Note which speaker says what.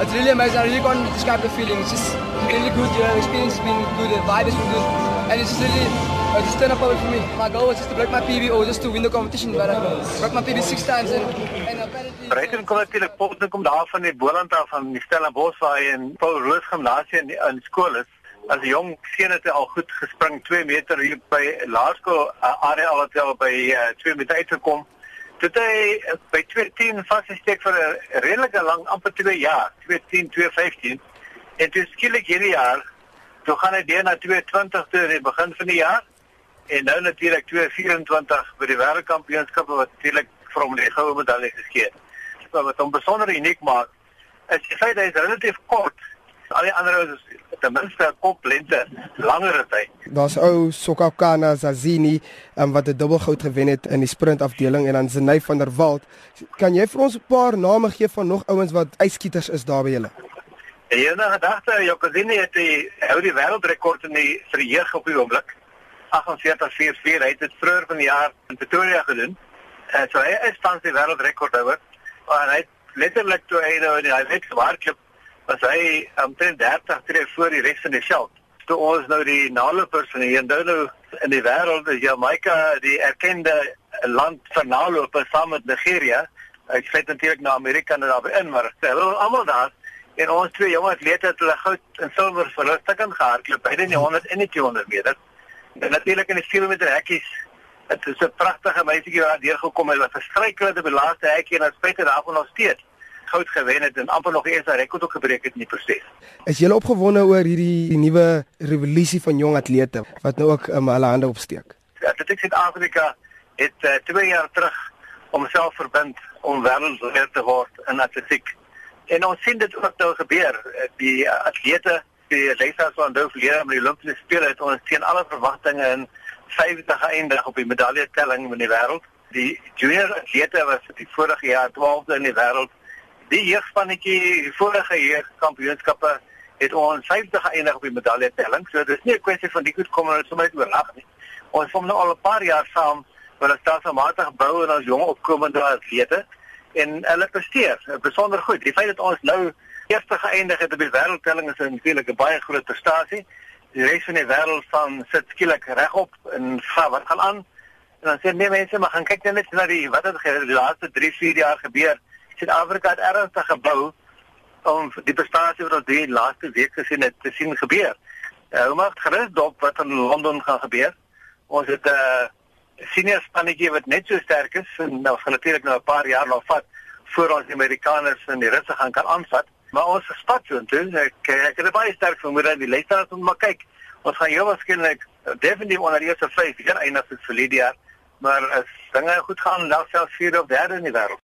Speaker 1: it's really amazing. I really can't describe the feeling. It's just really good. You know, the experience has been good. The vibe has been good, and it's just really. Uh, just turn up for me. My goal was just to break my PB or just to win the competition, but I broke my PB six times and, and apparently.
Speaker 2: Breiten kom natuurlik Paul kom daar van die Boland af van die Stellenbosch waar hy in Paul Roos gimnasie in, in skool is. As 'n jong seun het hy al goed gespring 2 meter hier by laerskool uh, area al het hy by uh, 2 meter uitgekom. Dit hy uh, by 210 vasgesteek vir 'n redelike lang amper 2 jaar, 210 215. En toe skielik hierdie jaar, toe gaan hy deur na 220 toe in die begin van die jaar en nou natuurlik 224 by die wêreldkampioenskappe wat natuurlik vir hom die goue medalje gegee het. Wat hom besonder uniek maak is die feit hy is relatief kort. Al die ander ouens is ten minste 'n kop lente langer as hy.
Speaker 3: Daar's ou Sokakana Zazini um, wat 'n dubbelgoud gewen het in die sprint afdeling en dan Zenay van der Walt. Kan jy vir ons 'n paar name gee van nog ouens wat ijskieters is daar by julle?
Speaker 2: En jy nou gedagte Jokazini het die hou die wêreldrekord in die vir die jeug op die oomblik. 4844 hy het dit vroeër van die jaar in Pretoria gedoen. En uh, so hy is tans die wêreldrekordhouer. En hy letterlik toe hy nou in die net hardloop was hy omtrent 30 tree voor die res van die veld. Toe ons nou die nalopers van die Ndolo in die wêreld, Jamaica, die erkende land van nalopers saam met Nigeria. Ek sê natuurlik na Amerika en daarby in, maar hulle is almal daar en ons twee jong atlete het hulle goud en silwer rustig kan gehardloop by die 100 en die 200 meter. En natuurlik in die 4 meter hekkies Dit is 'n pragtige meisietjie wat deurgekom het wat het op die laaste hekkie en as spite daarvan nog steeds goud gewen het en amper nog eers 'n rekord ook gebreek het in die proses.
Speaker 3: Is jy opgewonde oor hierdie die nuwe revolusie van jong atlete wat nou ook um, hulle hande opsteek?
Speaker 2: Ja, is Suid-Afrika het 2 uh, jaar terug homself verbind om wêreldleier te word in atletiek. En ons sien dit ook nou gebeur. Die uh, atlete, die leerders van Dove leer met die Olimpiese spele het ons teen alle verwagtinge in 50 geëindig op die medaljetelling in die wêreld. Die junior atlete was die vorige jaar 12de in die wêreld. Die jeugspannetjie vorige jaar kampioenskappe het ons 50 geëindig op die medaljetelling. So dis nie 'n kwessie van die goed kom en sommer net oornag nie. Ons kom nou al 'n paar jaar saam met 'n stelselmatige bou en ons jong opkomende atlete en hulle presteer besonder goed. Die feit dat ons nou eerste geëindig het op die wêreldtelling is natuurlik 'n baie groot prestasie die res van die wêreld van sit skielik regop en vra wat gaan aan. En dan sê nee mense, maar gaan kyk net na die wat het die laaste 3, 4 jaar gebeur. Suid-Afrika het ernstig gebou om die prestasie wat ons die laaste week gesien het te sien gebeur. Uh, hoe maak gerus dop wat in Londen gaan gebeur? Ons het 'n uh, senior spannetjie wat net so sterk is en nou gaan natuurlik nou 'n paar jaar nog vat voor ons die Amerikaners en die Russe gaan kan aanvat. Maar ons spat so intussen. Ek ek het baie sterk vermoed dat die luisteraars moet maar kyk. Ons gaan heel waarskynlik definitief onder die eerste 5 hier eindig vir Lydia, maar as dinge goed gaan, dan selfs 4 of 3 in die wêreld.